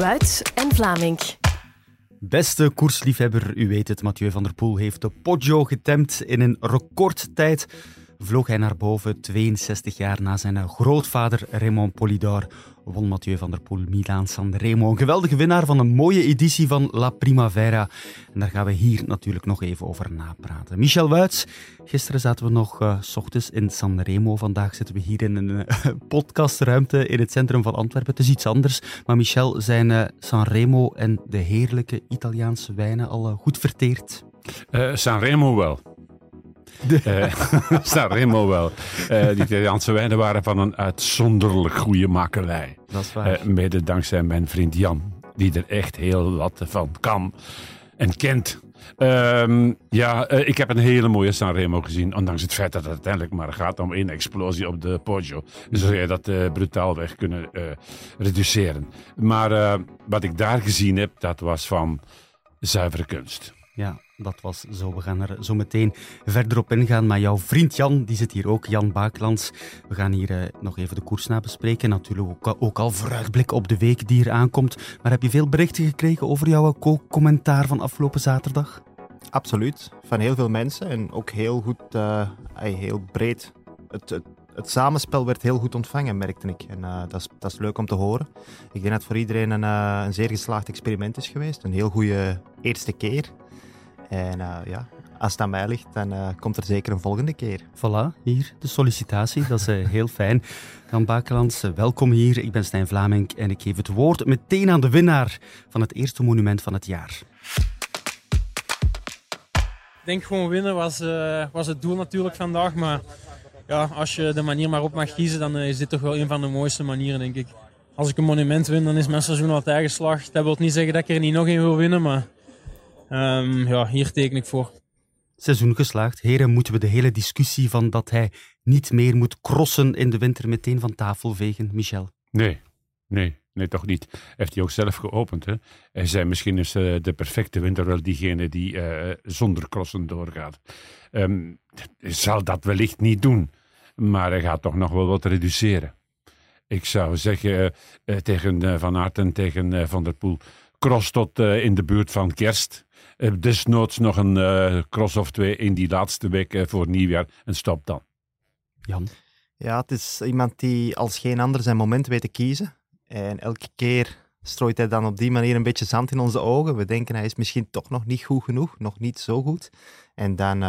Wuits en Vlaming. Beste koersliefhebber, u weet het, Mathieu van der Poel heeft de Poggio getemd in een recordtijd vloog hij naar boven, 62 jaar na zijn grootvader Raymond Polidor. Won Mathieu van der Poel Milaan Sanremo. Een geweldige winnaar van een mooie editie van La Primavera. En daar gaan we hier natuurlijk nog even over napraten. Michel Wuits, gisteren zaten we nog uh, s ochtends in Sanremo. Vandaag zitten we hier in een uh, podcastruimte in het centrum van Antwerpen. Het is iets anders. Maar Michel, zijn Sanremo en de heerlijke Italiaanse wijnen al goed verteerd? Sanremo wel. De... Uh, Sanremo wel. Uh, die Italiaanse wijnen waren van een uitzonderlijk goede makelij. Dat is waar. Uh, mede dankzij mijn vriend Jan, die er echt heel wat van kan en kent. Um, ja, ik heb een hele mooie Sanremo gezien. Ondanks het feit dat het uiteindelijk maar gaat om één explosie op de Poggio. Dus zou je dat uh, brutaal weg kunnen uh, reduceren. Maar wat ik daar gezien heb, dat was van zuivere kunst. Ja, dat was zo. We gaan er zo meteen verder op ingaan. Maar jouw vriend Jan, die zit hier ook, Jan Baaklands. We gaan hier uh, nog even de koers bespreken. Natuurlijk ook, al vooruitblikken op de week die er aankomt. Maar heb je veel berichten gekregen over jouw commentaar van afgelopen zaterdag? Absoluut, van heel veel mensen. En ook heel goed, uh, heel breed. Het, het, samenspel werd heel goed ontvangen, merkte ik. En uh, dat, is, dat is leuk om te horen. Ik denk dat het voor iedereen een, een zeer geslaagd experiment is geweest. Een heel goede eerste keer. En uh, ja, als het aan mij ligt, dan uh, komt er zeker een volgende keer. Voilà, hier de sollicitatie. Dat is uh, heel fijn. Jan Bakelands, welkom hier. Ik ben Stijn Vlaming en ik geef het woord meteen aan de winnaar van het eerste monument van het jaar. Ik denk gewoon winnen was, was het doel natuurlijk vandaag. Maar ja, als je de manier maar op mag kiezen, dan is dit toch wel een van de mooiste manieren, denk ik. Als ik een monument win, dan is mijn seizoen altijd geslaagd. Dat wil niet zeggen dat ik er niet nog één wil winnen, maar Um, ja, hier teken ik voor. Seizoen geslaagd. Heren, moeten we de hele discussie van dat hij niet meer moet crossen in de winter meteen van tafel vegen, Michel? Nee, nee, nee, toch niet. Heeft hij ook zelf geopend. Hè? Hij zei misschien is uh, de perfecte winter wel diegene die uh, zonder crossen doorgaat. Um, zal dat wellicht niet doen, maar hij gaat toch nog wel wat reduceren. Ik zou zeggen uh, tegen Van Aert en tegen Van der Poel, cross tot in de buurt van kerst. Uh, desnoods nog een uh, cross of twee in die laatste week uh, voor nieuwjaar en stop dan. Jan? Ja, het is iemand die als geen ander zijn moment weet te kiezen. En elke keer strooit hij dan op die manier een beetje zand in onze ogen. We denken hij is misschien toch nog niet goed genoeg, nog niet zo goed. En dan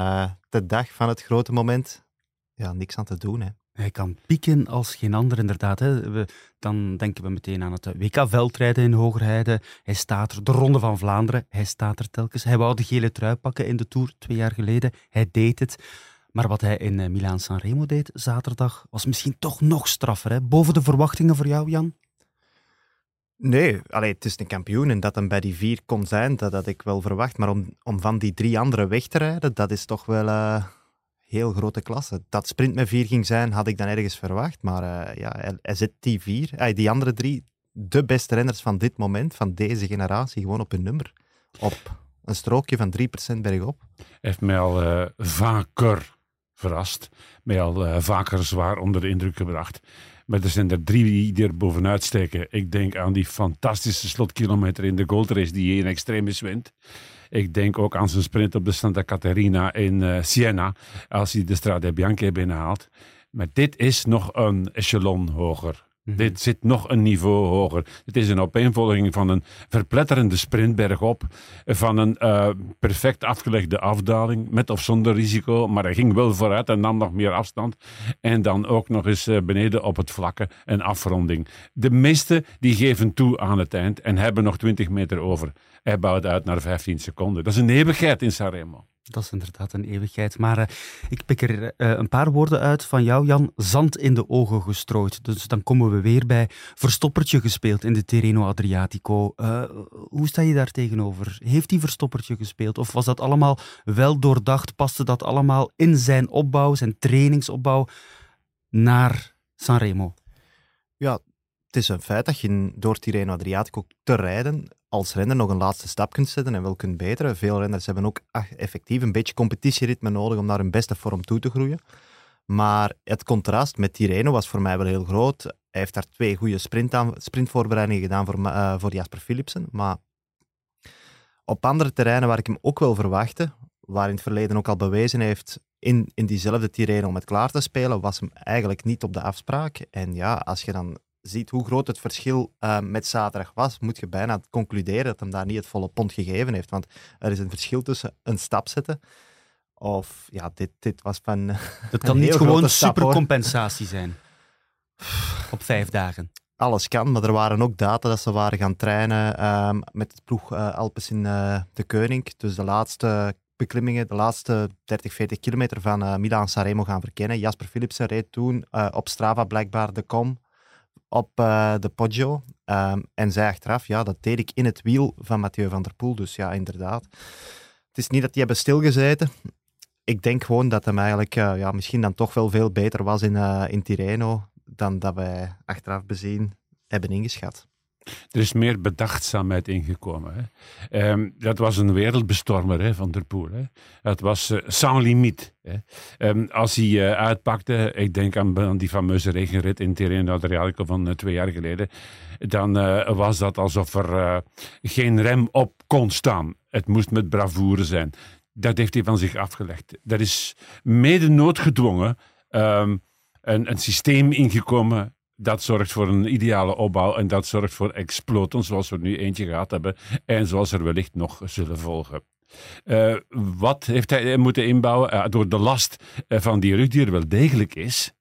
de dag van het grote moment, ja, niks aan te doen. Hè. Hij kan pieken als geen ander, inderdaad. Hè. Dan denken we meteen aan het WK-veldrijden in Hogerheide. Hij staat er, de Ronde van Vlaanderen, hij staat er telkens. Hij wou de gele trui pakken in de Tour twee jaar geleden. Hij deed het. Maar wat hij in uh, Milaan-San Remo deed zaterdag, was misschien toch nog straffer. Hè? Boven de verwachtingen voor jou, Jan? Nee, allee, het is een kampioen en dat hem bij die vier kon zijn, dat had ik wel verwacht. Maar om, om van die drie anderen weg te rijden, dat is toch wel... Uh heel grote klasse. Dat sprint met vier ging zijn, had ik dan ergens verwacht. Maar uh, ja, hij, zet die vier, uh, die andere drie, de beste renners van dit moment, van deze generatie, gewoon op hun nummer. Op een strookje van 3% bergop. Heeft mij al uh, vaker verrast. Mij al vaker zwaar onder de indruk gebracht. Maar er zijn er drie die er bovenuit steken. Ik denk aan die fantastische slotkilometer in de goldrace die in extremis wint. Ik denk ook aan zijn sprint op de Santa Caterina in uh, Siena, als hij de Strade Bianche binnenhaalt. Maar dit is nog een echelon hoger. Mhm. Dit zit nog een niveau hoger. Het is een opeenvolging van een verpletterende sprintberg op, van een uh, perfect afgelegde afdaling, met of zonder risico, maar hij ging wel vooruit en nam nog meer afstand. En dan ook nog eens uh, beneden op het vlakke een afronding. De meesten die geven toe aan het eind en hebben nog 20 meter over. Hij bouwt uit naar 15 seconden. Dat is een eeuwigheid in Sanremo. Dat is inderdaad een eeuwigheid. Maar uh, ik pik er uh, een paar woorden uit van jou, Jan. Zand in de ogen gestrooid. Dus dan komen we weer bij verstoppertje gespeeld in de Terreno Adriatico. Uh, hoe sta je daar tegenover? Heeft hij verstoppertje gespeeld? Of was dat allemaal wel doordacht? Paste dat allemaal in zijn opbouw, zijn trainingsopbouw naar Sanremo? Ja, het is een feit dat je door Tirreno Adriatico te rijden als renner nog een laatste stap kunt zetten en wel kunt beteren. Veel renners hebben ook effectief een beetje competitieritme nodig om naar hun beste vorm toe te groeien. Maar het contrast met Tirreno was voor mij wel heel groot. Hij heeft daar twee goede sprint aan, sprintvoorbereidingen gedaan voor, uh, voor Jasper Philipsen. Maar op andere terreinen waar ik hem ook wel verwachtte, waar in het verleden ook al bewezen heeft in, in diezelfde Tirreno om het klaar te spelen, was hem eigenlijk niet op de afspraak. En ja, als je dan ziet hoe groot het verschil uh, met zaterdag was, moet je bijna concluderen dat hem daar niet het volle pond gegeven heeft. Want er is een verschil tussen een stap zetten of ja, dit, dit was van. Dat kan niet gewoon supercompensatie zijn. Op vijf dagen. Alles kan, maar er waren ook data dat ze waren gaan trainen um, met het ploeg uh, Alpes in uh, de Koning. Dus de laatste beklimmingen, de laatste 30, 40 kilometer van uh, Milan Sanremo gaan verkennen. Jasper Philipsen reed toen op Strava blijkbaar de kom op de Poggio. Um, en zei achteraf, ja, dat deed ik in het wiel van Mathieu van der Poel. Dus ja, inderdaad. Het is niet dat die hebben stilgezeten ik denk gewoon dat hem eigenlijk uh, ja, misschien dan toch wel veel beter was in, uh, in Tirreno dan dat wij achteraf bezien hebben ingeschat. Er is meer bedachtzaamheid ingekomen. Hè. Um, dat was een wereldbestormer hè, van der Poel. Hè. Dat was uh, sans limiet. Um, als hij uh, uitpakte, ik denk aan, die fameuze regenrit in Tirreno Adriatico van uh, twee jaar geleden, dan was dat alsof er geen rem op kon staan. Het moest met bravoure zijn dat heeft hij van zich afgelegd. Er is mede noodgedwongen um, een, een systeem ingekomen dat zorgt voor een ideale opbouw en dat zorgt voor exploten, zoals we nu eentje gehad hebben en zoals er wellicht nog zullen volgen. Uh, wat heeft hij moeten inbouwen? Uh, door de last van die rug, die er wel degelijk is,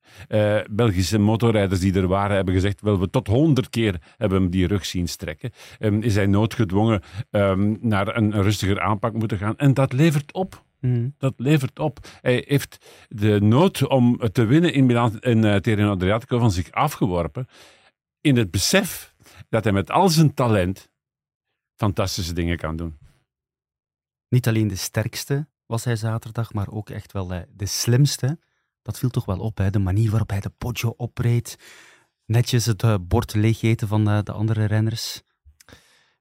Belgische motorrijders die er waren hebben gezegd, wel we tot honderd keer hebben die rug zien strekken. Um, is hij noodgedwongen um, naar een rustiger aanpak moeten gaan. En dat levert op. Mm. Dat levert op. Hij heeft de nood om te winnen in Milan en uh, Terreno Adriatico van zich afgeworpen. In het besef dat hij met al zijn talent fantastische dingen kan doen. Niet alleen de sterkste was hij zaterdag, maar ook echt wel de slimste dat viel toch wel op, hè? de manier waarop hij de Poggio opreed. Netjes het uh, bord leegeten van uh, de andere renners.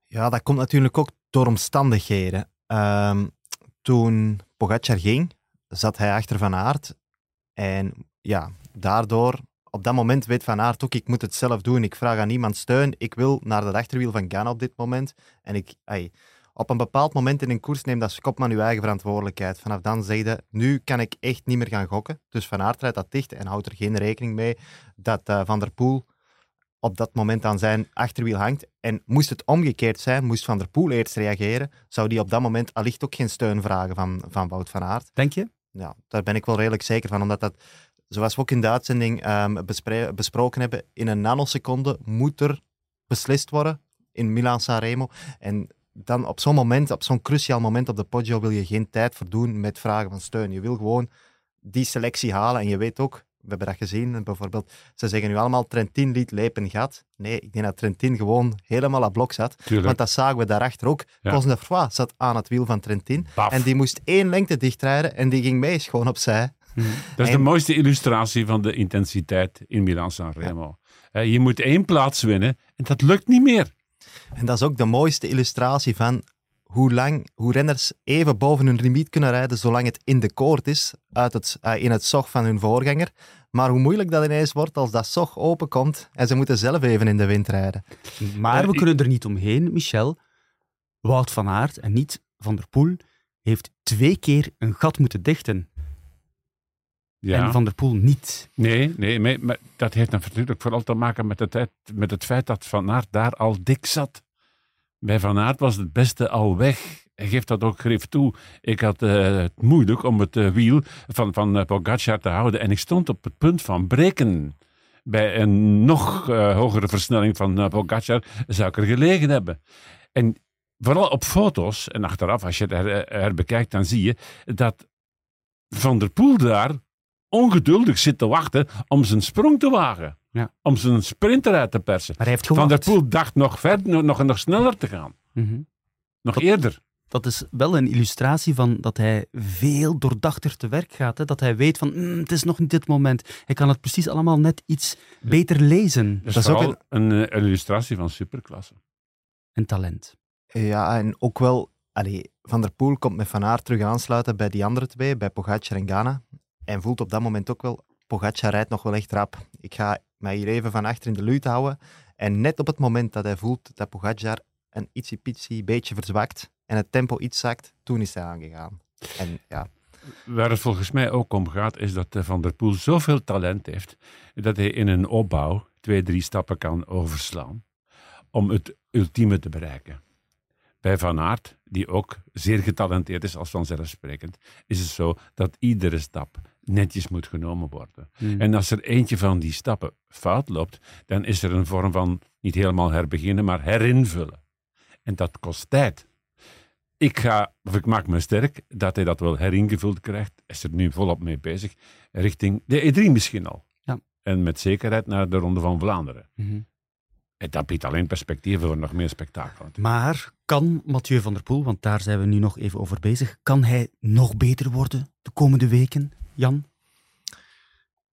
Ja, dat komt natuurlijk ook door omstandigheden. Um, toen Pogacar ging, zat hij achter Van Aert. En ja, daardoor, op dat moment weet Van Aert ook, ik moet het zelf doen. Ik vraag aan niemand steun. Ik wil naar de achterwiel van Ghana op dit moment. En ik, op een bepaald moment in een koers neemt als kopman je eigen verantwoordelijkheid. Vanaf dan zeg je, nu kan ik echt niet meer gaan gokken. Dus Van Aert rijdt dat dicht en houdt er geen rekening mee dat uh, Van der Poel op dat moment aan zijn achterwiel hangt. En moest het omgekeerd zijn, moest Van der Poel eerst reageren, zou die op dat moment allicht ook geen steun vragen van, van Wout van Aert. Denk je? Ja, daar ben ik wel redelijk zeker van, omdat dat, zoals we ook in de uitzending um, besproken hebben, in een nanoseconde moet er beslist worden in Milan-Sanremo. En dan op zo'n moment, op zo'n cruciaal moment op de Poggio, wil je geen tijd verdoen met vragen van steun. Je wil gewoon die selectie halen. En je weet ook, hebben dat gezien, bijvoorbeeld, ze zeggen nu allemaal Trentin liet lepen gat. Nee, ik denk dat Trentin gewoon helemaal aan blok zat. Tuurlijk. Want dat zagen we daarachter ook. Ja. Cosnefroy zat aan het wiel van Trentin. En die moest één lengte dichtrijden en die ging mee gewoon opzij. Hmm. Dat is en... de mooiste illustratie van de intensiteit in Milan-San Remo. Ja. Je moet één plaats winnen en dat lukt niet meer. En dat is ook de mooiste illustratie van hoe lang hoe renners even boven hun limiet kunnen rijden zolang het in de koord is, uit het, uh, in het zog van hun voorganger. Maar hoe moeilijk dat ineens wordt als dat zog openkomt en ze moeten zelf even in de wind rijden. Maar we kunnen er niet omheen, Michel. Wout van Aert en niet Van der Poel heeft twee keer een gat moeten dichten. Ja. En Van der Poel niet. Nee, nee maar dat heeft natuurlijk vooral te maken met het, met het feit dat Van Aert daar al dik zat. Bij Van Aert was het beste al weg. Hij geeft dat ook grif toe. Ik had uh, het moeilijk om het uh, wiel van, van uh, Pogacar te houden. En ik stond op het punt van breken. Bij een nog hogere versnelling van Pogacar zou ik er gelegen hebben. En vooral op foto's, en achteraf als je het herbekijkt, dan zie je dat Van der Poel daar ongeduldig zit te wachten om zijn sprong te wagen. Ja. Om zijn sprinter uit te persen. Maar hij heeft Van der Poel dacht nog verder, nog, nog sneller te gaan. Mm -hmm. Nog dat, eerder. Dat is wel een illustratie van dat hij veel doordachter te werk gaat. Hè? Dat hij weet van, mm, het is nog niet dit moment. Hij kan het precies allemaal net iets beter lezen. Dat is, ook een, een, een, illustratie van superklasse. En talent. Ja, en ook wel... Allee, van der Poel komt met Van Aert terug aansluiten bij die andere twee, bij Pogacar en Ghana. En voelt op dat moment ook wel, Pogacar rijdt nog wel echt rap. Ik ga mij hier even van achter in de lucht houden. En net op het moment dat hij voelt dat Pogacar een ietsje beetje verzwakt en het tempo iets zakt, toen is hij aangegaan. En ja, Waar het volgens mij ook om gaat, is dat Van der Poel zoveel talent heeft dat hij in een opbouw twee, drie stappen kan overslaan om het ultieme te bereiken. Bij Van Aert, die ook zeer getalenteerd is als vanzelfsprekend, is het zo dat iedere stap netjes moet genomen worden. Hmm. En als er eentje van die stappen fout loopt, dan is er een vorm van niet helemaal herbeginnen, maar herinvullen. En dat kost tijd. Ik ga, of ik maak me sterk dat hij dat wel heringevuld krijgt. Is er nu volop mee bezig. Richting de E3 misschien al. Ja. En met zekerheid naar de Ronde van Vlaanderen. Mhm. En dat biedt alleen perspectieven voor nog meer spektakel. Maar kan Mathieu van der Poel, want daar zijn we nu nog even over bezig, kan hij nog beter worden de komende weken, Jan?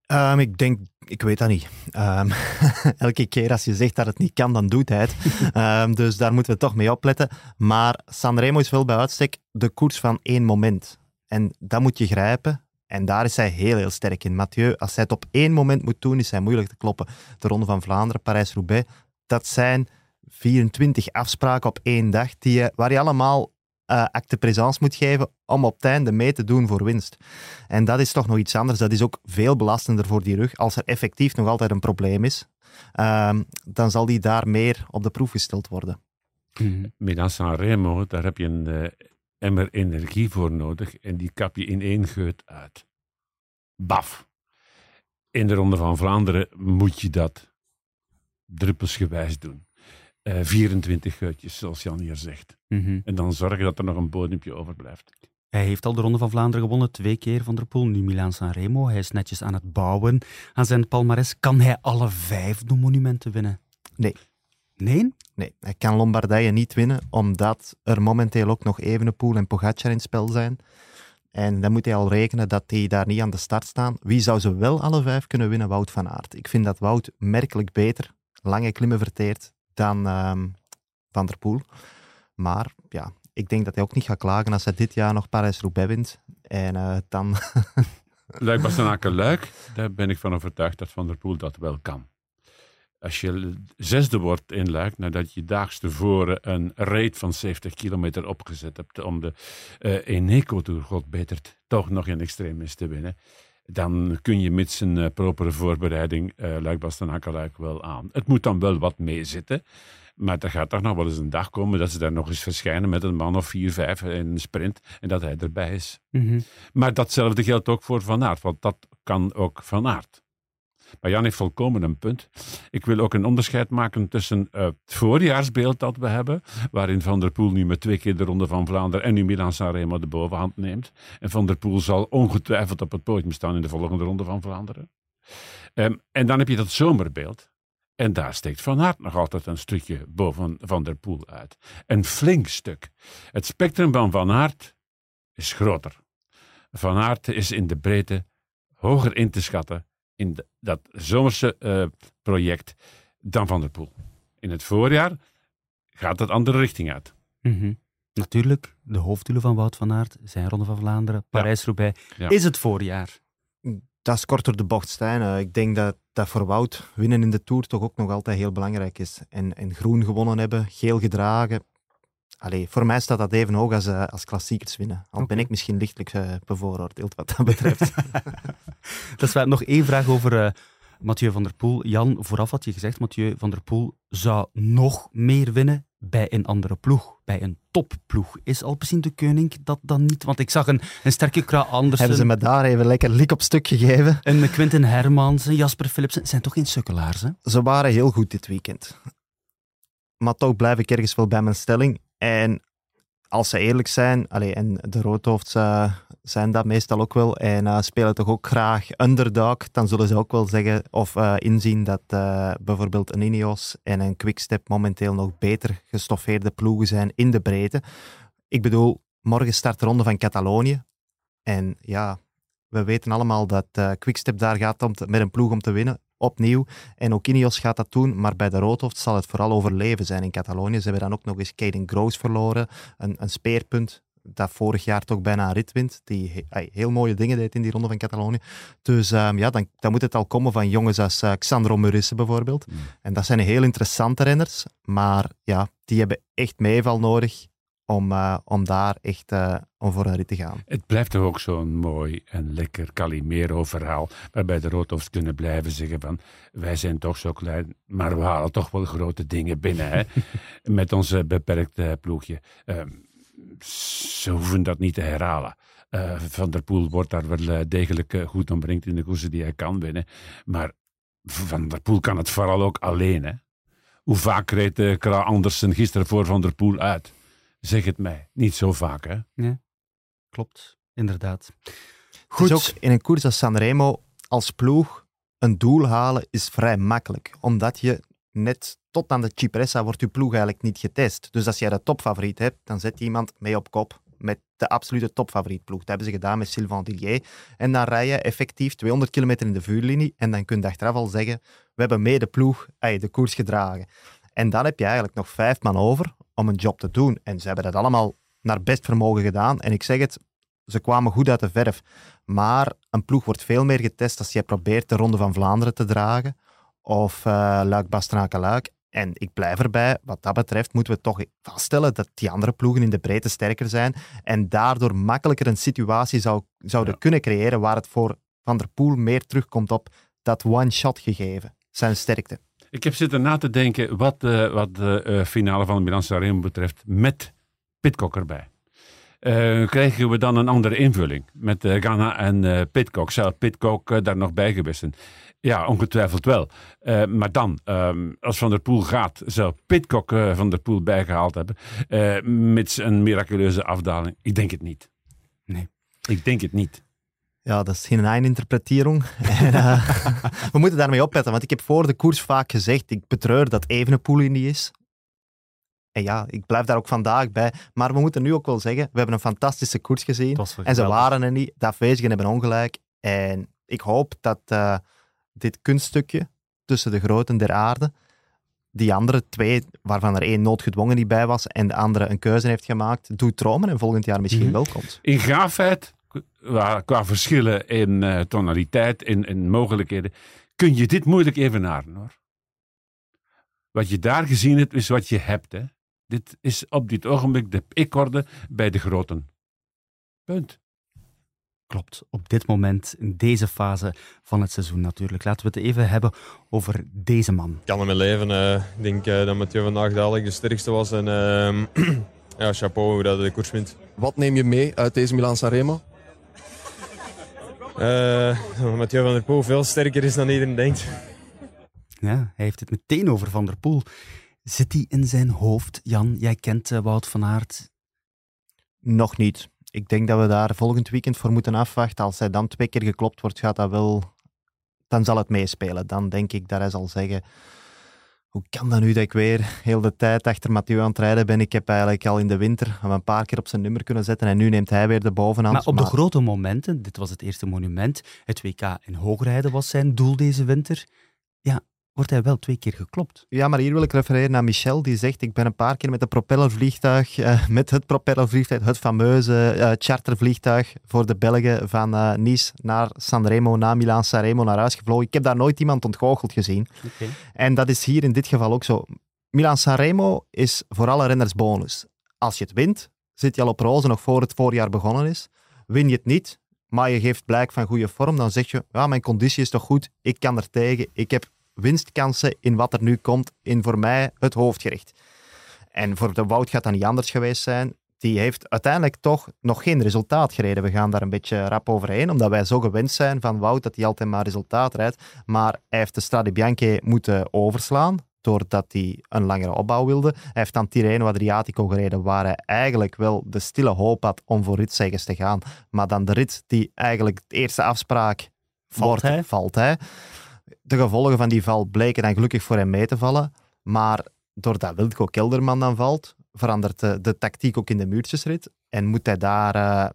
Ehm, ik denk, ik weet dat niet. Ehm, elke keer als je zegt dat het niet kan, dan doet hij het. Ehm, dus daar moeten we toch mee opletten. Maar Sanremo is wel bij uitstek de koers van één moment. En dat moet je grijpen. En daar is hij heel, heel sterk in. Mathieu, als hij het op één moment moet doen, is hij moeilijk te kloppen. De Ronde van Vlaanderen, Parijs-Roubaix, dat zijn 24 afspraken op één dag die je, waar je allemaal eh acte présence moet geven om op het einde mee te doen voor winst. En dat is toch nog iets anders. Dat is ook veel belastender voor die rug. Als er effectief nog altijd een probleem is, ehm, dan zal die daar meer op de proef gesteld worden. Milan Sanremo, daar heb je een eh, emmer energie voor nodig. En die kap je in één geut uit. Baf. In de Ronde van Vlaanderen moet je dat druppelsgewijs doen. Eh, 24 geutjes, zoals Jan hier zegt. Mhm. En dan zorgen dat er nog een bodempje overblijft. Hij heeft al de Ronde van Vlaanderen gewonnen, twee keer Van der Poel, nu Milaan-San Remo. Hij is netjes aan het bouwen aan zijn palmares. Kan hij alle vijf de monumenten winnen? Nee. Nee? Nee, hij kan Lombardije niet winnen, omdat er momenteel ook nog Evenepoel en Pogacar in het spel zijn. En dan moet hij al rekenen dat die daar niet aan de start staan. Wie zou ze wel alle vijf kunnen winnen? Wout van Aert. Ik vind dat Wout merkelijk beter, lange klimmen verteert, dan ehm, Van der Poel. Maar ja, ik denk dat hij ook niet gaat klagen als hij dit jaar nog Parijs-Roubaix wint. En eh, dan... Luik Bastenaken Luik, daar ben ik van overtuigd dat Van der Poel dat wel kan. Als je zesde wordt in Luik, nadat je daags tevoren een raid van 70 kilometer opgezet hebt om de uh, Eneco Tour, god toch nog in extremis te winnen, dan kun je met zijn uh, propere voorbereiding uh, Luik Bastenaken Luik wel aan. Het moet dan wel wat meezitten. Maar er gaat toch nog wel eens een dag komen dat ze daar nog eens verschijnen met een man of vier, vijf in een sprint en dat hij erbij is. Mhm. Maar datzelfde geldt ook voor Van Aert, want dat kan ook Van Aert. Maar Jan heeft volkomen een punt. Ik wil ook een onderscheid maken tussen uh, het voorjaarsbeeld dat we hebben, waarin Van der Poel nu met twee keer de Ronde van Vlaanderen en nu Milan-San Remo de bovenhand neemt. En Van der Poel zal ongetwijfeld op het podium staan in de volgende Ronde van Vlaanderen. Um, en dan heb je dat zomerbeeld. En daar steekt Van Aert nog altijd een stukje boven Van der Poel uit. Een flink stuk. Het spectrum van Van Aert is groter. Van Aert is in de breedte hoger in te schatten in de, dat zomerse uh, project dan Van der Poel. In het voorjaar gaat het andere richting uit. Mm -hmm. Natuurlijk, de hoofddoelen van Wout van Aert zijn Ronde van Vlaanderen, Parijs-Roubaix. Ja. Is het voorjaar? Dat is kort door de bocht, Stijn. Ik denk dat, dat voor Wout winnen in de Tour toch ook nog altijd heel belangrijk is. En, en groen gewonnen hebben, geel gedragen. Allee, voor mij staat dat even hoog als, uh, als klassiekers winnen. Al okay. ben ik misschien lichtelijk uh, bevooroordeeld wat dat betreft. dat is wel nog één vraag over uh, Mathieu van der Poel. Jan, vooraf had je gezegd, Mathieu van der Poel zou nog meer winnen bij een andere ploeg, bij een topploeg. Is Alpecin de Koning dat dan niet? Want ik zag een, een sterke Kra Andersen. Hebben ze me daar even lekker lik op stuk gegeven? En Quinten Hermans en Jasper Philipsen zijn toch geen sukkelaars, hè? Ze waren heel goed dit weekend. Maar toch blijf ik ergens wel bij mijn stelling. En als ze eerlijk zijn, allee, en de roodhoofds uh, zijn dat meestal ook wel, en uh, spelen toch ook graag underdog, dan zullen ze ook wel zeggen of uh, inzien dat bijvoorbeeld een Ineos en een Quickstep momenteel nog beter gestoffeerde ploegen zijn in de breedte. Ik bedoel, morgen start de ronde van Catalonië. En ja, we weten allemaal dat Quickstep daar gaat om met een ploeg om te winnen opnieuw. En ook Ineos gaat dat doen, maar bij de Roodhoofd zal het vooral overleven zijn in Catalonië. Ze hebben dan ook nog eens Caden Gross verloren, een, een speerpunt dat vorig jaar toch bijna een rit wint, die heel mooie dingen deed in die ronde van Catalonië. Dus ehm, ja, dan, dan moet het al komen van jongens als uh, Xandro Murisse bijvoorbeeld. Mm. En dat zijn heel interessante renners, maar ja, die hebben echt meeval nodig om, uh, om daar echt uh, om voor een rit te gaan. Het blijft toch ook zo'n mooi en lekker Calimero-verhaal, waarbij de Roodhoofs kunnen blijven zeggen van wij zijn toch zo klein, maar we halen toch wel grote dingen binnen hè? met ons beperkte ploegje. Uh, ze hoeven dat niet te herhalen. Van der Poel wordt daar wel degelijk goed omringd in de koersen die hij kan winnen. Maar Van der Poel kan het vooral ook alleen. Hè? Hoe vaak reed uh, Andersen gisteren voor Van der Poel uit? Zeg het mij. Niet zo vaak, hè? Nee, klopt. Inderdaad. Goed. ook in een koers als Sanremo als ploeg een doel halen is vrij makkelijk. Omdat je net tot aan de Cipressa wordt je ploeg eigenlijk niet getest. Dus als jij de topfavoriet hebt, dan zet je iemand mee op kop met de absolute topfavorietploeg. Dat hebben ze gedaan met Sylvain Dillier. En dan rij je effectief 200 kilometer in de vuurlinie en dan kun je achteraf al zeggen, we hebben mee de ploeg de koers gedragen. En dan heb je eigenlijk nog vijf man over om een job te doen. En ze hebben dat allemaal naar best vermogen gedaan. En ik zeg het, ze kwamen goed uit de verf. Maar een ploeg wordt veel meer getest als je probeert de Ronde van Vlaanderen te dragen. Of uh, Luik Bastenaken Luik. En ik blijf erbij, wat dat betreft moeten we toch vaststellen dat die andere ploegen in de breedte sterker zijn en daardoor makkelijker een situatie zou, zouden kunnen creëren waar het voor Van der Poel meer terugkomt op dat one-shot gegeven, zijn sterkte. Ik heb zitten na te denken wat, uh, wat de uh, finale van de Milan Sanremo betreft met Pitcock erbij. Uh, krijgen we dan een andere invulling met uh, Ghana en uh, Pitcock? Zou Pitcock daar nog bij geweest zijn? Ja, ongetwijfeld wel. maar dan, um, als Van der Poel gaat, zou Pitcock Van der Poel bijgehaald hebben, met een miraculeuze afdaling? Ik denk het niet. Nee. Ik denk het niet. Ja, dat is geen eindinterpretering. uh, we moeten daarmee opletten, want ik heb voor de koers vaak gezegd, ik betreur dat Evenepoel in die is. En ja, ik blijf daar ook vandaag bij. Maar we moeten nu ook wel zeggen, we hebben een fantastische koers gezien. En ze waren er niet. De afwezigen hebben ongelijk. En ik hoop dat uh, dit kunststukje tussen de groten der aarde, die andere twee, waarvan er één noodgedwongen niet bij was en de andere een keuze heeft gemaakt, doet dromen en volgend jaar misschien mm -hmm. wel komt. In gaafheid qua verschillen in uh, tonaliteit, in, in mogelijkheden, kun je dit moeilijk evenaren hoor. Wat je daar gezien hebt, is wat je hebt. Hè. Dit is op dit ogenblik de ikorde bij de groten. Punt. Klopt, op dit moment, in deze fase van het seizoen natuurlijk. Laten we het even hebben over deze man. Ik kan in mijn leven. Uh, ik denk uh, dat Mathieu vandaag dadelijk de sterkste was. En uh, ja, chapeau hoe dat de koers wint. Wat neem je mee uit deze Milan Sanremo? Uh, Mathieu van der Poel veel sterker is dan iedereen denkt. Ja, hij heeft het meteen over Van der Poel. Zit hij in zijn hoofd? Jan, jij kent uh, Wout van Aert. Nog niet. Ik denk dat we daar volgend weekend voor moeten afwachten. Als hij dan twee keer geklopt wordt, gaat dat wel... Dan zal het meespelen. Dan denk ik dat hij zal zeggen hoe kan dat nu dat ik weer heel de tijd achter Mathieu aan het rijden ben? Ik heb eigenlijk al in de winter een paar keer op zijn nummer kunnen zetten en nu neemt hij weer de bovenhand. Maar op de grote momenten, dit was het eerste monument, het WK in hoogrijden was zijn doel deze winter. Ja, wordt hij wel twee keer geklopt. Ja, maar hier wil ik refereren naar Michel, die zegt ik ben een paar keer met een propellervliegtuig, uh, met het propellervliegtuig, het fameuze uh, chartervliegtuig voor de Belgen van uh, Nice naar Sanremo, naar Milaan Sanremo naar huis gevlogen. Ik heb daar nooit iemand ontgoocheld gezien. Okay. En dat is hier in dit geval ook zo. Milaan Sanremo is voor alle renners bonus. Als je het wint, zit je al op roze nog voor het voorjaar begonnen is. Win je het niet, maar je geeft blijk van goede vorm, dan zeg je, ja, mijn conditie is toch goed, ik kan er tegen, ik heb winstkansen in wat er nu komt in voor mij het hoofdgerecht. En voor de Wout gaat dat niet anders geweest zijn. Die heeft uiteindelijk toch nog geen resultaat gereden. We gaan daar een beetje rap overheen, omdat wij zo gewend zijn van Wout dat hij altijd maar resultaat rijdt. Maar hij heeft de Strade Bianche moeten overslaan, doordat hij een langere opbouw wilde. Hij heeft dan Tirreno Adriatico gereden, waar hij eigenlijk wel de stille hoop had om voor ritzegers te gaan. Maar dan de rit die eigenlijk de eerste afspraak valt, wordt, hij. valt hij de gevolgen van die val bleken dan gelukkig voor hem mee te vallen. Maar doordat Wildko Kelderman dan valt, verandert de, de, tactiek ook in de muurtjesrit. En moet hij daar uh,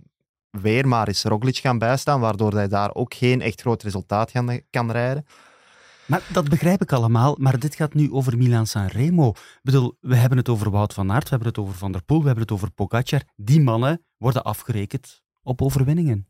weer maar eens Roglic gaan bijstaan, waardoor hij daar ook geen echt groot resultaat gaan, kan rijden. Maar dat begrijp ik allemaal, maar dit gaat nu over Milan Sanremo. Ik bedoel, we hebben het over Wout van Aert, we hebben het over Van der Poel, we hebben het over Pogacar. Die mannen worden afgerekend op overwinningen.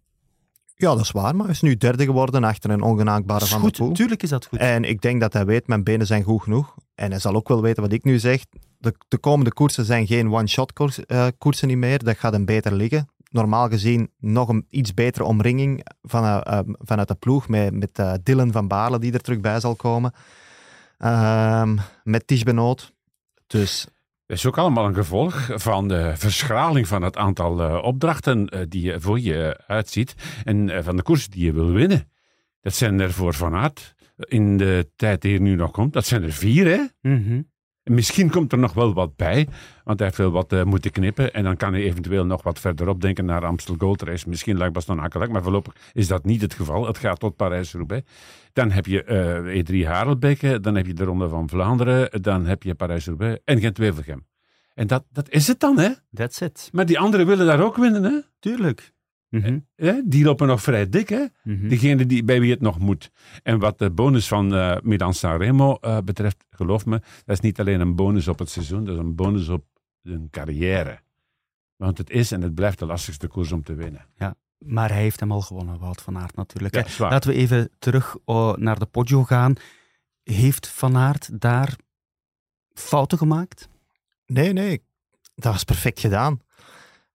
Ja, dat is waar, maar hij is nu derde geworden achter een ongenaakbare Van goed, Poel. tuurlijk is dat goed. En ik denk dat hij weet, mijn benen zijn goed genoeg. En hij zal ook wel weten wat ik nu zeg. De, de komende koersen zijn geen one-shot koers, eh, koersen niet meer. Dat gaat hem beter liggen. Normaal gezien nog een iets betere omringing van, eh, eh, vanuit de ploeg. Met, met eh, Dylan van Baarle die er terug bij zal komen. Ehm, met Ties Benoot. Dus Dat is ook allemaal een gevolg van de verschraling van het aantal eh, opdrachten eh, die je voor je uitziet en eh, van de koersen die je wil winnen. Dat zijn er voor Van Aert in de tijd die er nu nog komt, dat zijn er vier, hè? Mhm. Misschien komt er nog wel wat bij, want hij heeft wel wat eh, moeten knippen. En dan kan hij eventueel nog wat verderop denken naar Amstel Gold Race. Misschien lag Baston Akkelak, maar voorlopig is dat niet het geval. Het gaat tot Parijs-Roubaix. Dan heb je eh, E3 Harelbeke, dan heb je de Ronde van Vlaanderen, dan heb je Parijs-Roubaix en Gent-Wevelgem. En dat, dat is het dan, hè? That's it. Maar die anderen willen daar ook winnen, hè? Tuurlijk. Mhm. Die lopen nog vrij dik, hè? Mhm. Degene die, bij wie het nog moet. En wat de bonus van eh Milan Sanremo eh, betreft, geloof me, dat is niet alleen een bonus op het seizoen, dat is een bonus op een carrière. Want het is en het blijft de lastigste koers om te winnen. Maar hij heeft hem al gewonnen, Wout van Aert natuurlijk. Ja. Laten we even terug oh, naar de Poggio gaan. Heeft Van Aert daar fouten gemaakt? nee, nee. Dat was perfect gedaan.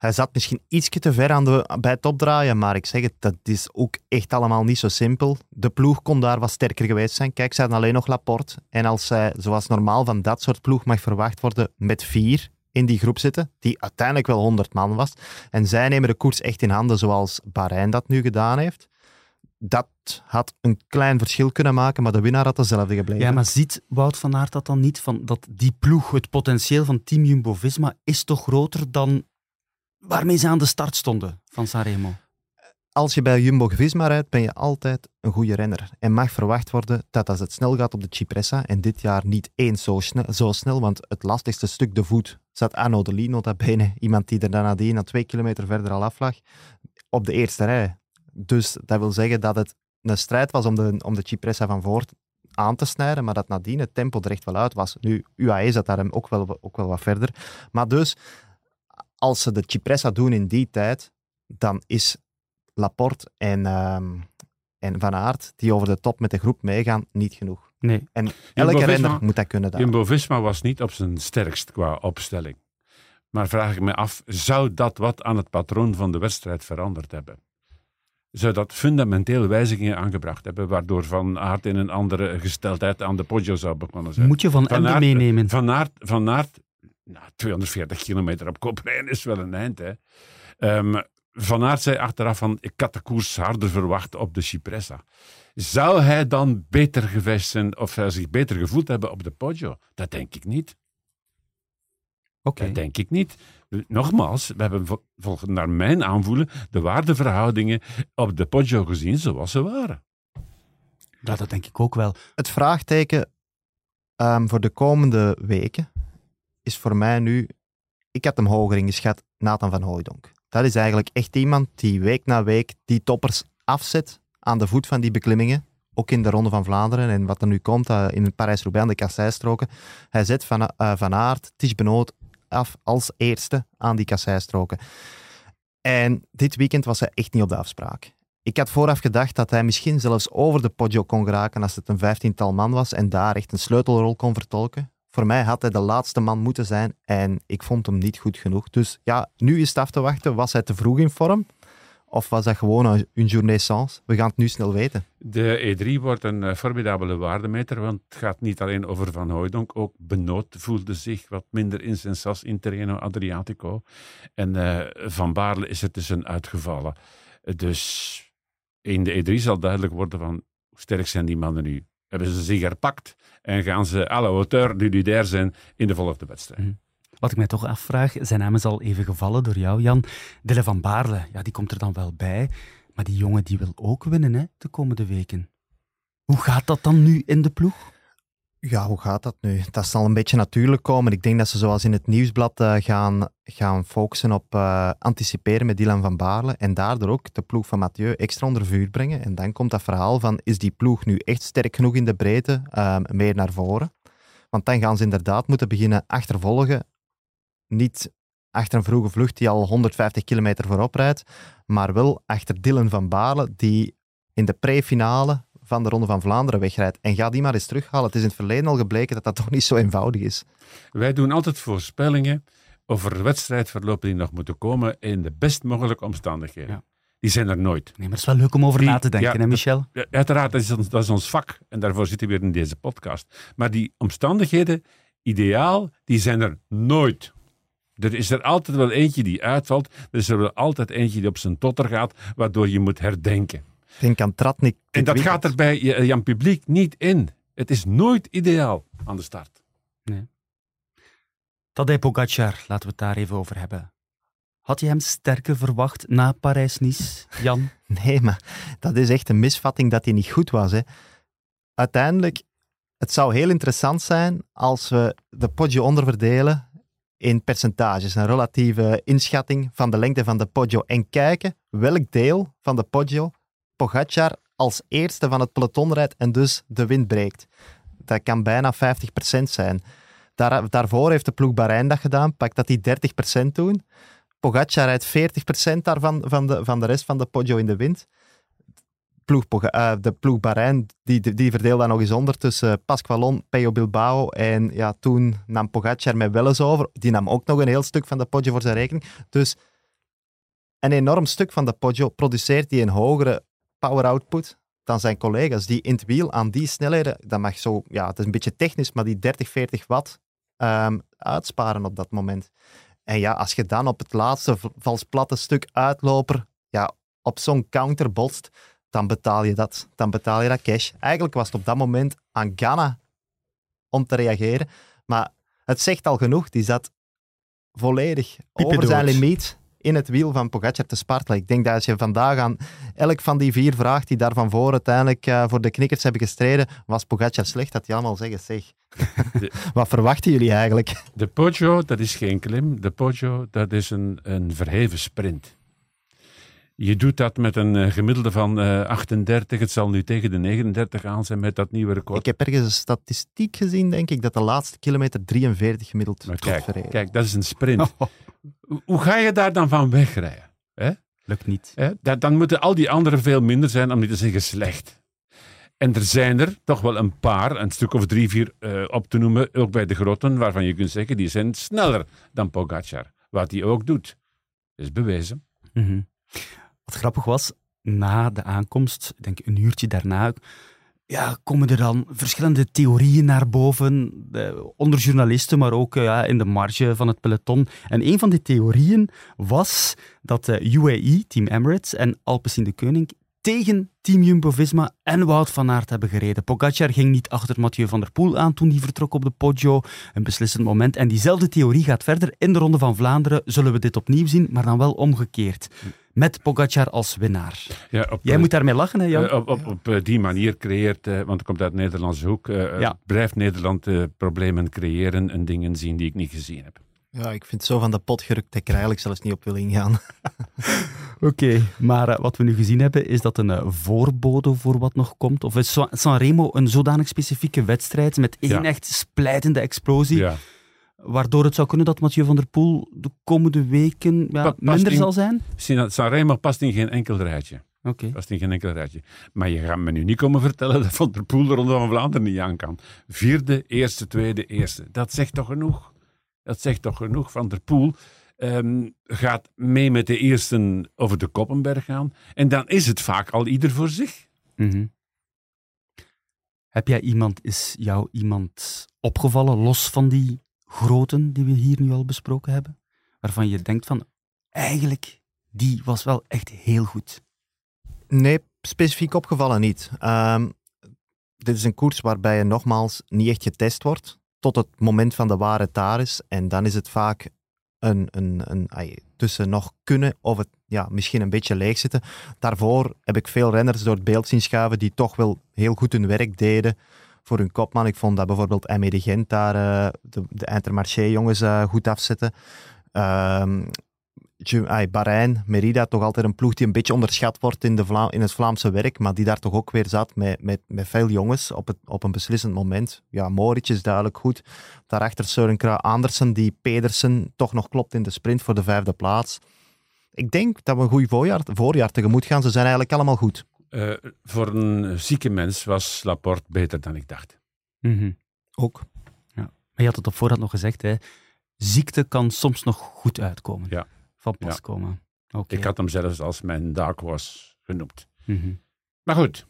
Hij zat misschien iets te ver aan de, bij het opdraaien, maar ik zeg het, dat is ook echt allemaal niet zo simpel. De ploeg kon daar wat sterker geweest zijn. Kijk, ze hadden alleen nog Laporte. En als zij, zoals normaal van dat soort ploeg mag verwacht worden, met vier in die groep zitten, die uiteindelijk wel 100 man was, en zij nemen de koers echt in handen zoals Bahrein dat nu gedaan heeft, dat had een klein verschil kunnen maken, maar de winnaar had dezelfde gebleven. Ja, maar ziet Wout van Aert dat dan niet? Van dat die ploeg, het potentieel van Team Jumbo-Visma, is toch groter dan waarmee ze aan de start stonden van Sanremo? als je bij Jumbo-Visma rijdt, ben je altijd een goede renner. En mag verwacht worden dat als het snel gaat op de Cipressa, en dit jaar niet eens zo snel, zo snel want het lastigste stuk, de voet, zat Arno de nota bene, iemand die er dan nadien, na twee kilometer verder al aflag, op de eerste rij. Dus dat wil zeggen dat het een strijd was om de, om de Cipressa van voort aan te snijden, maar dat nadien het tempo er echt wel uit was. Nu, UAE zat daar hem ook wel, ook wel wat verder. Maar dus, als ze de Cipressa doen in die tijd, dan is Laporte en, ehm, en Van Aert, die over de top met de groep meegaan, niet genoeg. Nee. En elke renner moet dat kunnen dan. Jumbo-Visma was niet op zijn sterkst qua opstelling. Maar vraag ik me af, zou dat wat aan het patroon van de wedstrijd veranderd hebben? Zou dat fundamenteel wijzigingen aangebracht hebben, waardoor Van Aert in een andere gesteldheid aan de Poggio zou begonnen zijn? Moet je Van Van Aert- meenemen? Van Aert, van Aert nou, 240 kilometer op kop rijden is wel een eind. Hè. Ehm, van Aert zei achteraf van, ik had de koers harder verwacht op de Cipressa. Zou hij dan beter geweest zijn, of hij zich beter gevoeld hebben op de Poggio? Dat denk ik niet. Oké. Dat denk ik niet. Nogmaals, we hebben vol- volgens naar mijn aanvoelen de waardeverhoudingen op de Poggio gezien zoals ze waren. Ja, dat denk ik ook wel. Het vraagteken ehm, voor de komende weken is voor mij nu... Ik had hem hoger ingeschat, Nathan van Hooijdonk. Dat is eigenlijk echt iemand die week na week die toppers afzet aan de voet van die beklimmingen. Ook in de Ronde van Vlaanderen en wat er nu komt eh, in het Parijs-Roubaix aan de kasseistroken. Hij zet Van, eh, van Aert, Ties Benoot af als eerste aan die kasseistroken. En dit weekend was hij echt niet op de afspraak. Ik had vooraf gedacht dat hij misschien zelfs over de Poggio kon geraken als het een vijftiental man was en daar echt een sleutelrol kon vertolken. Voor mij had hij de laatste man moeten zijn en ik vond hem niet goed genoeg. Dus ja, nu is het af te wachten. Was hij te vroeg in vorm? Of was dat gewoon een, een? We gaan het nu snel weten. De E3 wordt een eh, formidabele waardemeter, want het gaat niet alleen over Van Hooijdonk. Ook Benoot voelde zich wat minder in zijn sas in Terreno Adriatico. En eh, Van Baarle is er tussen uitgevallen. Dus in de E3 zal duidelijk worden van hoe sterk zijn die mannen nu. Hebben ze zich herpakt en gaan ze à la hauteur du daar zijn in de volgende wedstrijd. Wat ik mij toch afvraag, zijn naam is al even gevallen door jou, Jan. Dille van Baarle, ja, die komt er dan wel bij. Maar die jongen die wil ook winnen hè, de komende weken. Hoe gaat dat dan nu in de ploeg? Ja, hoe gaat dat nu? Dat zal een beetje natuurlijk komen. Ik denk dat ze zoals in het nieuwsblad uh, gaan, gaan focussen op uh, anticiperen met Dylan van Baarle en daardoor ook de ploeg van Mathieu extra onder vuur brengen. En dan komt dat verhaal van, is die ploeg nu echt sterk genoeg in de breedte, uh, meer naar voren? Want dan gaan ze inderdaad moeten beginnen achtervolgen. Niet achter een vroege vlucht die al 150 kilometer voorop rijdt, maar wel achter Dylan van Baarle, die in de pre-finale van de Ronde van Vlaanderen wegrijdt. En ga die maar eens terughalen. Het is in het verleden al gebleken dat dat toch niet zo eenvoudig is. Wij doen altijd voorspellingen over wedstrijdverlopen die nog moeten komen in de best mogelijke omstandigheden. Ja. Die zijn er nooit. Nee, maar het is wel leuk om over na te denken, ja, hè Michel? Ja, uiteraard, dat is, ons, dat is ons vak. En daarvoor zitten we weer in deze podcast. Maar die omstandigheden, ideaal, die zijn er nooit. Er is er altijd wel eentje die uitvalt. Er is er wel altijd eentje die op zijn totter gaat, waardoor je moet herdenken. Denk aan Tratnik. En dat gaat er bij Jan Publiek niet in. Het is nooit ideaal aan de start. Nee. Tadej Pogacar, laten we het daar even over hebben. Had je hem sterker verwacht na Parijs-Nice, Jan? nee, maar dat is echt een misvatting dat hij niet goed was. Hè. Uiteindelijk, het zou heel interessant zijn als we de Poggio onderverdelen in percentages, een relatieve inschatting van de lengte van de Poggio en kijken welk deel van de Poggio Pogacar als eerste van het peloton rijdt en dus de wind breekt. Dat kan bijna 50% zijn. Daar, daarvoor heeft de ploeg Bahrein dat gedaan, pakt dat die 30% doen. Pogacar rijdt 40% daarvan van de, van de rest van de Poggio in de wind. Ploeg, uh, de ploeg Bahrein die, die, verdeelde nog eens onder tussen Pasqualon, Peyo Bilbao en ja, toen nam Pogacar met Welles over. Die nam ook nog een heel stuk van de Poggio voor zijn rekening. Dus een enorm stuk van de Poggio produceert die een hogere power output dan zijn collega's die in het wiel aan die snelheden, dat mag zo, ja, het is een beetje technisch, maar die 30, 40 watt um, uitsparen op dat moment. En ja, als je dan op het laatste vals platte stuk uitloper ja, op zo'n counter botst, dan betaal je dat. Dan betaal je dat cash. Eigenlijk was het op dat moment aan Ghana om te reageren. Maar het zegt al genoeg, die zat volledig over zijn limiet in het wiel van Pogacar te spartelen. Ik denk dat als je vandaag aan elk van die vier vraagt die daar van voor uiteindelijk uh, voor de knikkers hebben gestreden, was Pogacar slecht, dat die allemaal zeggen, zeg, wat verwachten jullie eigenlijk? De Poggio, dat is geen klim. De Poggio, dat is een, een verheven sprint. Je doet dat met een uh, gemiddelde van uh, 38. Het zal nu tegen de 39 aan zijn met dat nieuwe record. Ik heb ergens een statistiek gezien, denk ik, dat de laatste kilometer 43 gemiddeld maar kijk, kijk, dat is een sprint. Hoe ga je daar dan van wegrijden? Hè? Lukt niet. Hè? Dan moeten al die anderen veel minder zijn, om niet te zeggen slecht. En er zijn er toch wel een paar, een stuk of drie, vier uh, op te noemen, ook bij de grotten, waarvan je kunt zeggen, die zijn sneller dan Pogacar. Wat hij ook doet. is bewezen. Mm -hmm. Wat grappig was, na de aankomst, ik denk een uurtje daarna, ja, komen er dan verschillende theorieën naar boven, eh, onder journalisten, maar ook eh, ja, in de marge van het peloton. En een van die theorieën was dat uh, UAE, Team Emirates en Alpecin de Koning tegen Team Jumbo-Visma en Wout van Aert hebben gereden. Pogacar ging niet achter Mathieu van der Poel aan toen hij vertrok op de Poggio. Een beslissend moment. En diezelfde theorie gaat verder. In de Ronde van Vlaanderen zullen we dit opnieuw zien, maar dan wel omgekeerd met Pogacar als winnaar. Ja, op, Jij moet daarmee lachen, hè Jan? Eh, op, op, op eh, die manier creëert, uh, want het komt uit Nederlandse hoek, ja. blijft Nederland problemen creëren en dingen zien die ik niet gezien heb. Ja, ik vind het zo van de pot gerukt dat ik er eigenlijk zelfs niet op wil ingaan. Oké, maar wat we nu gezien hebben, is dat een voorbode voor wat nog komt? Of is Sanremo een zodanig specifieke wedstrijd met één echt splijtende explosie? Ja waardoor het zou kunnen dat Mathieu van der Poel de komende weken ja, minder zal zijn? Sanremo past in geen enkel rijtje. Oké. Past in geen enkel rijtje. Maar je gaat me nu niet komen vertellen dat Van der Poel de Ronde van Vlaanderen niet aan kan. Vierde, eerste, tweede, eerste. Dat zegt toch genoeg? Dat zegt toch genoeg. Van der Poel um, gaat mee met de eersten over de Koppenberg gaan. En dan is het vaak al ieder voor zich. Mm Heb jij iemand, is jou iemand opgevallen, los van die groten die we hier nu al besproken hebben, waarvan je denkt van, eigenlijk, die was wel echt heel goed? Nee, specifiek opgevallen niet. Um, dit is een koers waarbij je nogmaals niet echt getest wordt tot het moment van de ware taris. En dan is het vaak een, een, een, tussen nog kunnen of het ja, misschien een beetje leeg zitten. Daarvoor heb ik veel renners door het beeld zien schuiven die toch wel heel goed hun werk deden voor hun kopman. Ik vond dat bijvoorbeeld Aimé de Gent daar uh, de, de Intermarché-jongens uh, goed afzetten. Um, Bahrein, Merida, toch altijd een ploeg die een beetje onderschat wordt in, de in het Vlaamse werk, maar die daar toch ook weer zat met, met, met veel jongens op, het, op een beslissend moment. Ja, Moritz is duidelijk goed. Daarachter Søren Krui Andersen, die Pedersen toch nog klopt in de sprint voor de vijfde plaats. Ik denk dat we een goed voorjaar, voorjaar tegemoet gaan. Ze zijn eigenlijk allemaal goed. Uh, voor een zieke mens was Laporte beter dan ik dacht. Mm -hmm. Ook. Ja. Maar je had het op voorhand nog gezegd, hè. ziekte kan soms nog goed uitkomen. Ja van pas ja. komen. Okay. Ik had hem zelfs als mijn dark horse genoemd. Mm -hmm. Maar goed,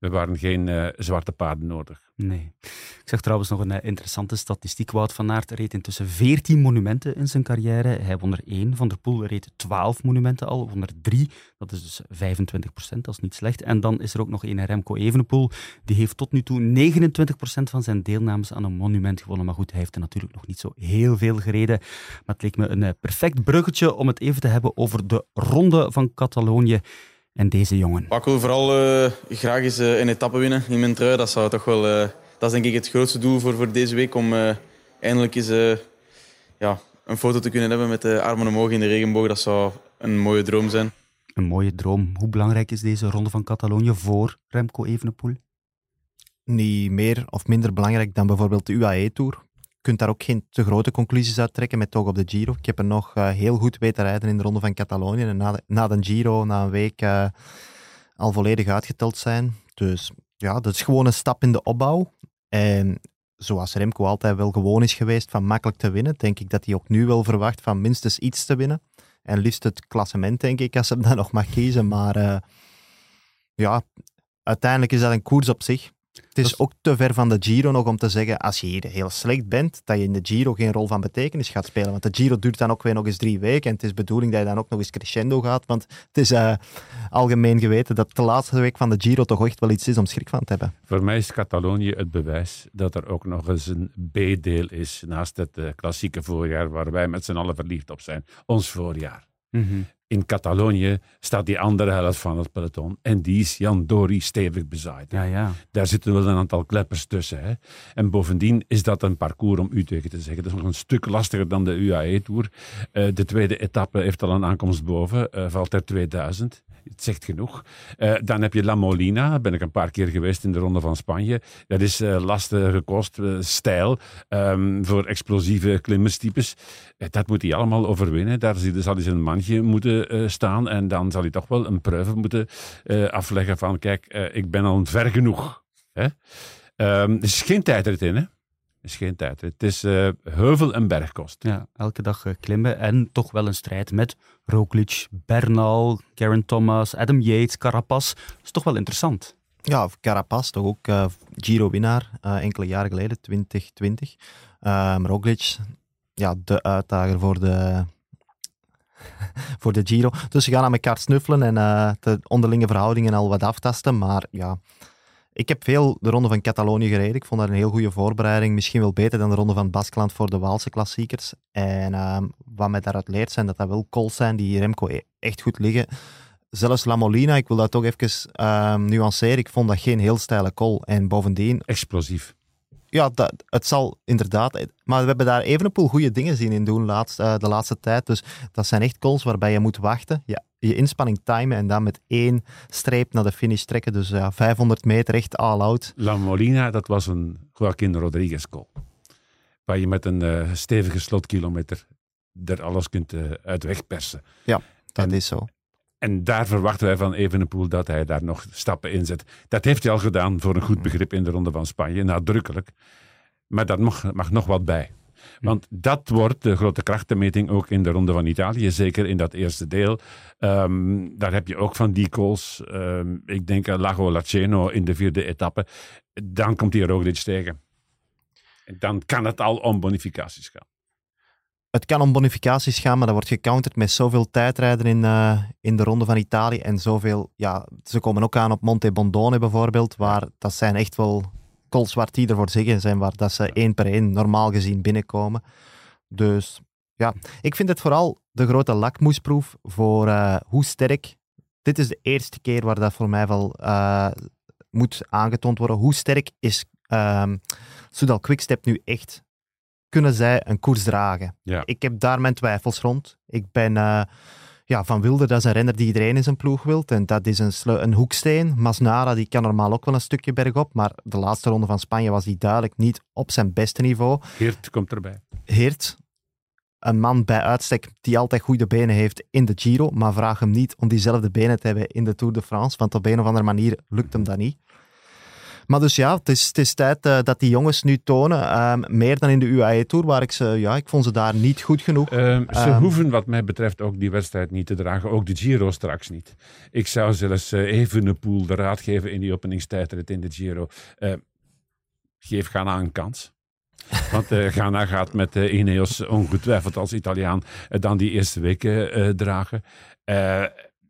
we waren geen uh, zwarte paarden nodig. Nee. Ik zag trouwens nog een uh, interessante statistiek. Wout van Aert reed intussen 14 monumenten in zijn carrière. Hij won er één. Van der Poel reed 12 monumenten al, won er drie. Dat is dus 25 procent, dat is niet slecht. En dan is er ook nog een Remco Evenepoel. Die heeft tot nu toe 29 procent van zijn deelnames aan een monument gewonnen. Maar goed, hij heeft er natuurlijk nog niet zo heel veel gereden. Maar het leek me een uh, perfect bruggetje om het even te hebben over de Ronde van Catalonië en deze jongen. ik wil vooral uh, graag eens uh, een etappe winnen in mijn trui. Dat, zou toch wel, uh, dat is denk ik het grootste doel voor, voor deze week. Om eindelijk eens ja, een foto te kunnen hebben met de armen omhoog in de regenboog. Dat zou een mooie droom zijn. Een mooie droom. Hoe belangrijk is deze Ronde van Catalonië voor Remco Evenepoel? Niet meer of minder belangrijk dan bijvoorbeeld de UAE-tour kunt daar ook geen te grote conclusies uit trekken met toch op de Giro. Ik heb er nog uh, heel goed weten rijden in de ronde van Catalonië. En na de, na de Giro, na een week, uh, al volledig uitgeteld zijn. Dus ja, dat is gewoon een stap in de opbouw. En zoals Remco altijd wel gewoon is geweest van makkelijk te winnen, denk ik dat hij ook nu wel verwacht van minstens iets te winnen. En liefst het klassement, denk ik, als hij dat nog mag kiezen. Maar uh, ja, uiteindelijk is dat een koers op zich. Het is ook te ver van de Giro nog om te zeggen, als je hier heel slecht bent, dat je in de Giro geen rol van betekenis gaat spelen. Want de Giro duurt dan ook weer nog eens drie weken en het is bedoeling dat je dan ook nog eens crescendo gaat. Want het is uh, algemeen geweten dat de laatste week van de Giro toch echt wel iets is om schrik van te hebben. Voor mij is Catalonië het bewijs dat er ook nog eens een B-deel is naast het uh, klassieke voorjaar waar wij met z'n allen verliefd op zijn. Ons voorjaar. Mm -hmm in Catalonië staat die andere helft van het peloton. En die is Jan Dori stevig bezaaid. Ja, ja. Daar zitten wel een aantal kleppers tussen. Hè. En bovendien is dat een parcours om u tegen te zeggen. Dat is nog een stuk lastiger dan de UAE-tour. Uh, de tweede etappe heeft al een aankomst boven. Uh, valt er 2000. Het zegt genoeg. Uh, dan heb je La Molina. Ben ik een paar keer geweest in de Ronde van Spanje. Dat is uh, lastige kost, stijl um, voor explosieve klimmerstypes. dat moet hij allemaal overwinnen. Daar zal hij zijn mandje moeten staan. En dan zal hij toch wel een proef moeten afleggen van kijk, ik ben al ver genoeg. Hè? Um, er is geen tijdrit in, hè? Is geen tijd. Het is uh, heuvel- en bergkost. Ja, elke dag uh, klimmen en toch wel een strijd met Roglic, Bernal, Garen Thomas, Adam Yates, Carapaz. Dat is toch wel interessant. Ja, Carapaz, toch ook uh, Giro-winnaar enkele jaren geleden, 2020. Roglic, ja, de uitdager voor de, voor de Giro. Dus ze gaan aan elkaar snuffelen en de onderlinge verhoudingen al wat aftasten. Maar ja, ik heb veel de Ronde van Catalonië gereden. Ik vond dat een heel goede voorbereiding. Misschien wel beter dan de Ronde van Baskeland voor de Waalse klassiekers. En uh, wat mij daaruit leert zijn dat dat wel calls zijn die Remco e- echt goed liggen. Zelfs La Molina, ik wil dat toch even uh, nuanceren. Ik vond dat geen heel steile call. En bovendien... Explosief. Ja, dat, het zal inderdaad... Maar we hebben daar Evenepoel goede dingen zien in doen laatst, uh, de laatste tijd. Dus dat zijn echt calls waarbij je moet wachten. Ja, je inspanning timen en dan met één streep naar de finish trekken. Dus ja, 500 meter echt all-out. La Molina, dat was een Joaquin Rodriguez call. Waar je met een uh, stevige slotkilometer er alles kunt uh, uit wegpersen. Ja, dat en, is zo. En daar verwachten wij van Evenepoel dat hij daar nog stappen in zet. Dat heeft hij al gedaan voor een goed begrip in de Ronde van Spanje, nadrukkelijk. Maar dat mag, mag nog wat bij. Want dat wordt de grote krachtenmeting ook in de Ronde van Italië, zeker in dat eerste deel. Um, daar heb je ook van die calls. Um, ik denk aan Lago Laceno in de vierde etappe. Dan komt die Roglic tegen. En dan kan het al om bonificaties gaan. Het kan om bonificaties gaan, maar dat wordt gecounterd met zoveel tijdrijden in, uh, in de Ronde van Italië. En zoveel, ja, ze komen ook aan op Monte Bondone bijvoorbeeld, waar dat zijn echt wel calls waar die ervoor zeggen zijn, waar dat ze één per één normaal gezien binnenkomen. Dus ja, ik vind het vooral de grote lakmoesproef voor uh, hoe sterk. Dit is de eerste keer waar dat voor mij wel uh, moet aangetoond worden. Hoe sterk is ehm Soudal Quickstep nu echt? Kunnen zij een koers dragen? Ja. Ik heb daar mijn twijfels rond. Ik ben eh, ja, Van Wilder, dat is een renner die iedereen in zijn ploeg wilt. En dat is een, een hoeksteen. Masnada die kan normaal ook wel een stukje bergop. Maar de laatste ronde van Spanje was hij duidelijk niet op zijn beste niveau. Geert komt erbij. Heert, een man bij uitstek die altijd goede benen heeft in de Giro, maar vraag hem niet om diezelfde benen te hebben in de Tour de France, want op een of andere manier lukt hem dat niet. Maar dus ja, het is, het is tijd eh, dat die jongens nu tonen, ehm, meer dan in de UAE Tour, waar ik ze, ja, ik vond ze daar niet goed genoeg. Ehm, ze Ehm. hoeven wat mij betreft ook die wedstrijd niet te dragen. Ook de Giro straks niet. Ik zou zelfs uh, Evenepoel de raad geven in die openingstijdrit in de Giro. Eh, geef Ghana een kans. Want eh, Ghana gaat met eh, Ineos ongetwijfeld als Italiaan eh, dan die eerste weken eh, dragen. Eh,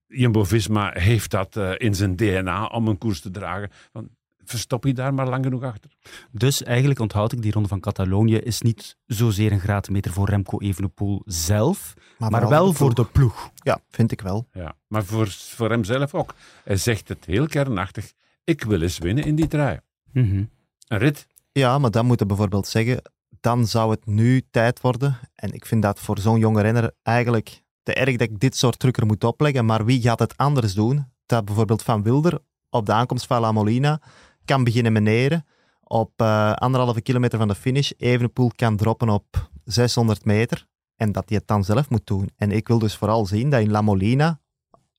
Jumbo-Visma heeft dat eh, in zijn DNA om een koers te dragen. Want verstop je daar maar lang genoeg achter. Dus eigenlijk onthoud ik, die ronde van Catalonië is niet zozeer een graadmeter voor Remco Evenepoel zelf, maar, wel voor de ploeg. Ja, vind ik wel. Ja, maar voor, voor hemzelf ook. Hij zegt het heel kernachtig. Ik wil eens winnen in die trui. Mhm. Een rit. Ja, maar dan moet je bijvoorbeeld zeggen, dan zou het nu tijd worden. En ik vind dat voor zo'n jonge renner eigenlijk te erg dat ik dit soort trucker moet opleggen. Maar wie gaat het anders doen? Dat bijvoorbeeld Van Wilder op de aankomst van La Molina kan beginnen meneren op eh, anderhalve kilometer van de finish. Evenepoel kan droppen op 600 meter. En dat hij het dan zelf moet doen. En ik wil dus vooral zien dat in La Molina,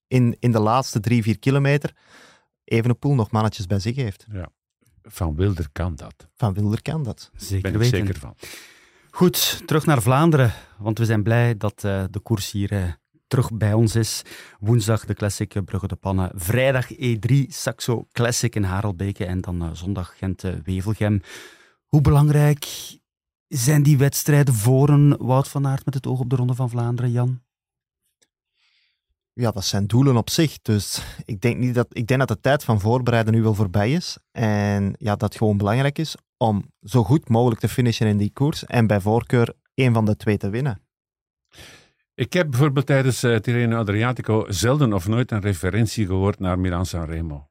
in, in de laatste drie, vier kilometer, Evenepoel nog mannetjes bij zich heeft. Van Wilder kan dat. Van Wilder kan dat. Zeker Ben ik weten. zeker van. Goed, terug naar Vlaanderen, want we zijn blij dat eh, de koers hier eh, terug bij ons is. Woensdag de Classic eh, Brugge de Pannen, vrijdag E3 Saxo Classic in Harelbeke en dan eh, zondag Gent-Wevelgem. Hoe belangrijk zijn die wedstrijden voor een Wout van Aert met het oog op de Ronde van Vlaanderen, Jan? Ja, dat zijn doelen op zich. Dus ik denk, niet dat, ik denk dat de tijd van voorbereiden nu wel voorbij is. En ja, dat gewoon belangrijk is om zo goed mogelijk te finishen in die koers. En bij voorkeur één van de twee te winnen. Ik heb bijvoorbeeld tijdens uh, Tirreno Adriatico zelden of nooit een referentie gehoord naar Milan Sanremo.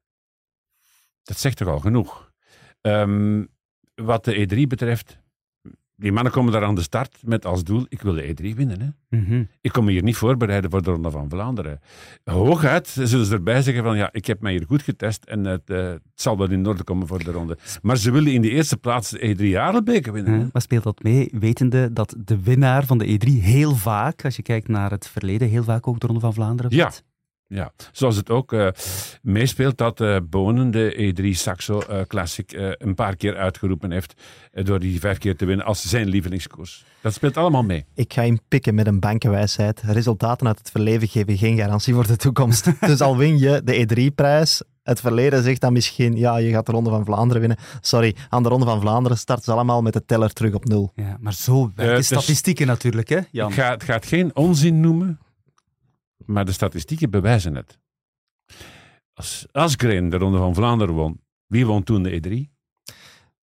Dat zegt toch al genoeg. Um, wat de E3 betreft, die mannen komen daar aan de start met als doel, ik wil de E3 winnen. Hè? Mm -hmm. Ik kom me hier niet voorbereiden voor de Ronde van Vlaanderen. Hooguit zullen ze erbij zeggen van, ja, ik heb mij hier goed getest en het, uh, het zal wel in orde komen voor de ronde. Maar ze willen in de eerste plaats de E3 Adelbeke winnen. Ja, maar speelt dat mee, wetende dat de winnaar van de E3 heel vaak, als je kijkt naar het verleden, heel vaak ook de Ronde van Vlaanderen wint? Ja, zoals het ook uh, meespeelt dat uh, Bonen de E3 Saxo uh, Classic een paar keer uitgeroepen heeft door die vijf keer te winnen als zijn lievelingskoers. Dat speelt allemaal mee. Ik ga hem pikken met een bankenwijsheid. Resultaten uit het verleden geven geen garantie voor de toekomst. dus al win je de E3-prijs, het verleden zegt dan misschien, ja, je gaat de Ronde van Vlaanderen winnen. Sorry, aan de Ronde van Vlaanderen starten ze allemaal met de teller terug op nul. Ja, maar zo werken dus statistieken natuurlijk, hè, Jan? Ik ga, het gaat geen onzin noemen, maar de statistieken bewijzen het. Als Asgreen de Ronde van Vlaanderen won, wie won toen de E3?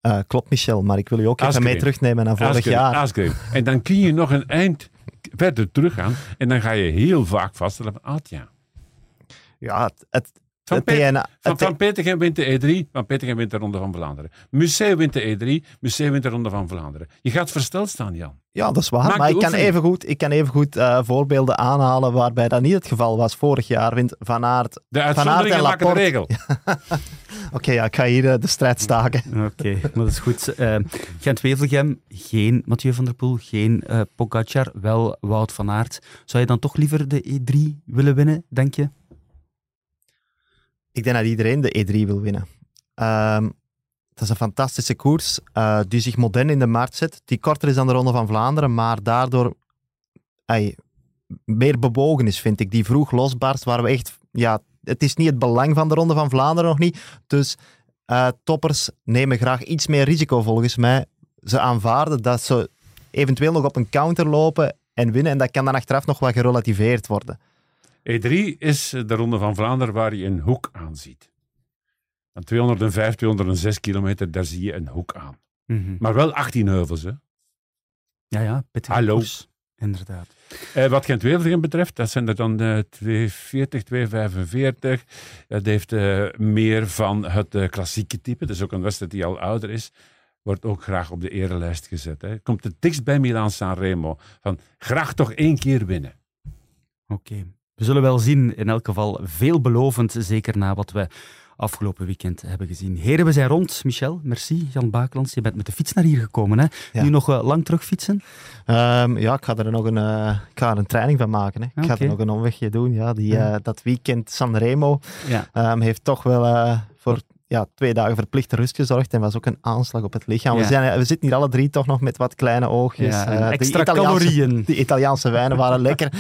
Uh, klopt, Michel, maar ik wil u ook even mee terugnemen naar vorig jaar. En dan kun je nog een eind verder teruggaan en dan ga je heel vaak vaststellen van, ah ja. Ja, het, van, het Pe DNA, van, het, van Petergem wint de E3, Van Petergem wint de Ronde van Vlaanderen. Museeuw wint de E3, Museeuw wint de Ronde van Vlaanderen. Je gaat versteld staan, Jan. Ja, dat is waar. Maak maar ik kan, even goed, ik kan even goed uh, voorbeelden aanhalen waarbij dat niet het geval was. Vorig jaar wint Van Aert... De uitzonderingen maken de regel. Oké, okay, ja, ik ga hier uh, de strijd staken. Oké, okay, dat is goed. Uh, Gent-Wevelgem, geen Mathieu van der Poel, geen uh, Pogacar, wel Wout van Aert. Zou je dan toch liever de E3 willen winnen, denk je? Ik denk dat iedereen de E3 wil winnen. Um, het is een fantastische koers uh, die zich modern in de markt zet. Die korter is dan de Ronde van Vlaanderen, maar daardoor meer bewogen is, vind ik. Die vroeg losbarst, waar we echt... Ja, het is niet het belang van de Ronde van Vlaanderen nog niet. Dus uh, toppers nemen graag iets meer risico, volgens mij. Ze aanvaarden dat ze eventueel nog op een counter lopen en winnen. En dat kan dan achteraf nog wat gerelativeerd worden. E3 is de Ronde van Vlaanderen waar je een hoek aan ziet. Aan 205, 206 kilometer, daar zie je een hoek aan. Mm -hmm. Maar wel 18 heuvels, hè? Ja, ja. Hallo. Koers. Inderdaad. Uh, wat Gent-Wevelgem betreft, dat zijn er dan uh, 240, 245. Dat heeft uh, meer van het uh, klassieke type. Dat is ook een wedstrijd die al ouder is. Wordt ook graag op de erelijst gezet. Hè. Komt het dichtst bij Milan Sanremo. Van graag toch één keer winnen. Oké. Okay. We zullen wel zien. In elk geval veelbelovend. Zeker na wat we afgelopen weekend hebben gezien. Heren, we zijn rond. Michel, merci. Jan Bakelands, je bent met de fiets naar hier gekomen. Hè? Ja. Nu nog uh, lang terugfietsen? Um, ja, ik ga er nog een, uh, ik ga er een training van maken. Hè. Ik okay. ga er nog een omwegje doen. Ja, die, uh, dat weekend Sanremo ja. um, heeft toch wel voor ja, twee dagen verplichte rust gezorgd en was ook een aanslag op het lichaam. Ja. We, zijn, we zitten hier alle drie toch nog met wat kleine oogjes. Ja, uh, extra calorieën. Die Italiaanse wijnen waren lekker.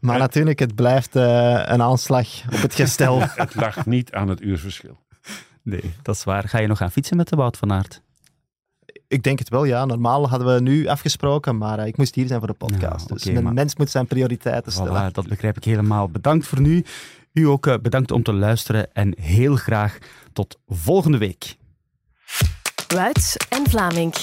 Maar natuurlijk, het blijft uh, een aanslag op het gestel. het lag niet aan het uurverschil. Nee, dat is waar. Ga je nog gaan fietsen met de Wout van Aert? Ik denk het wel, ja. Normaal hadden we nu afgesproken, maar uh, ik moest hier zijn voor de podcast. Ja, okay, dus een maar... mens moet zijn prioriteiten stellen. Voilà, dat begrijp ik helemaal. Bedankt voor nu. U ook uh, bedankt om te luisteren en heel graag tot volgende week. Wuits en Vlaming.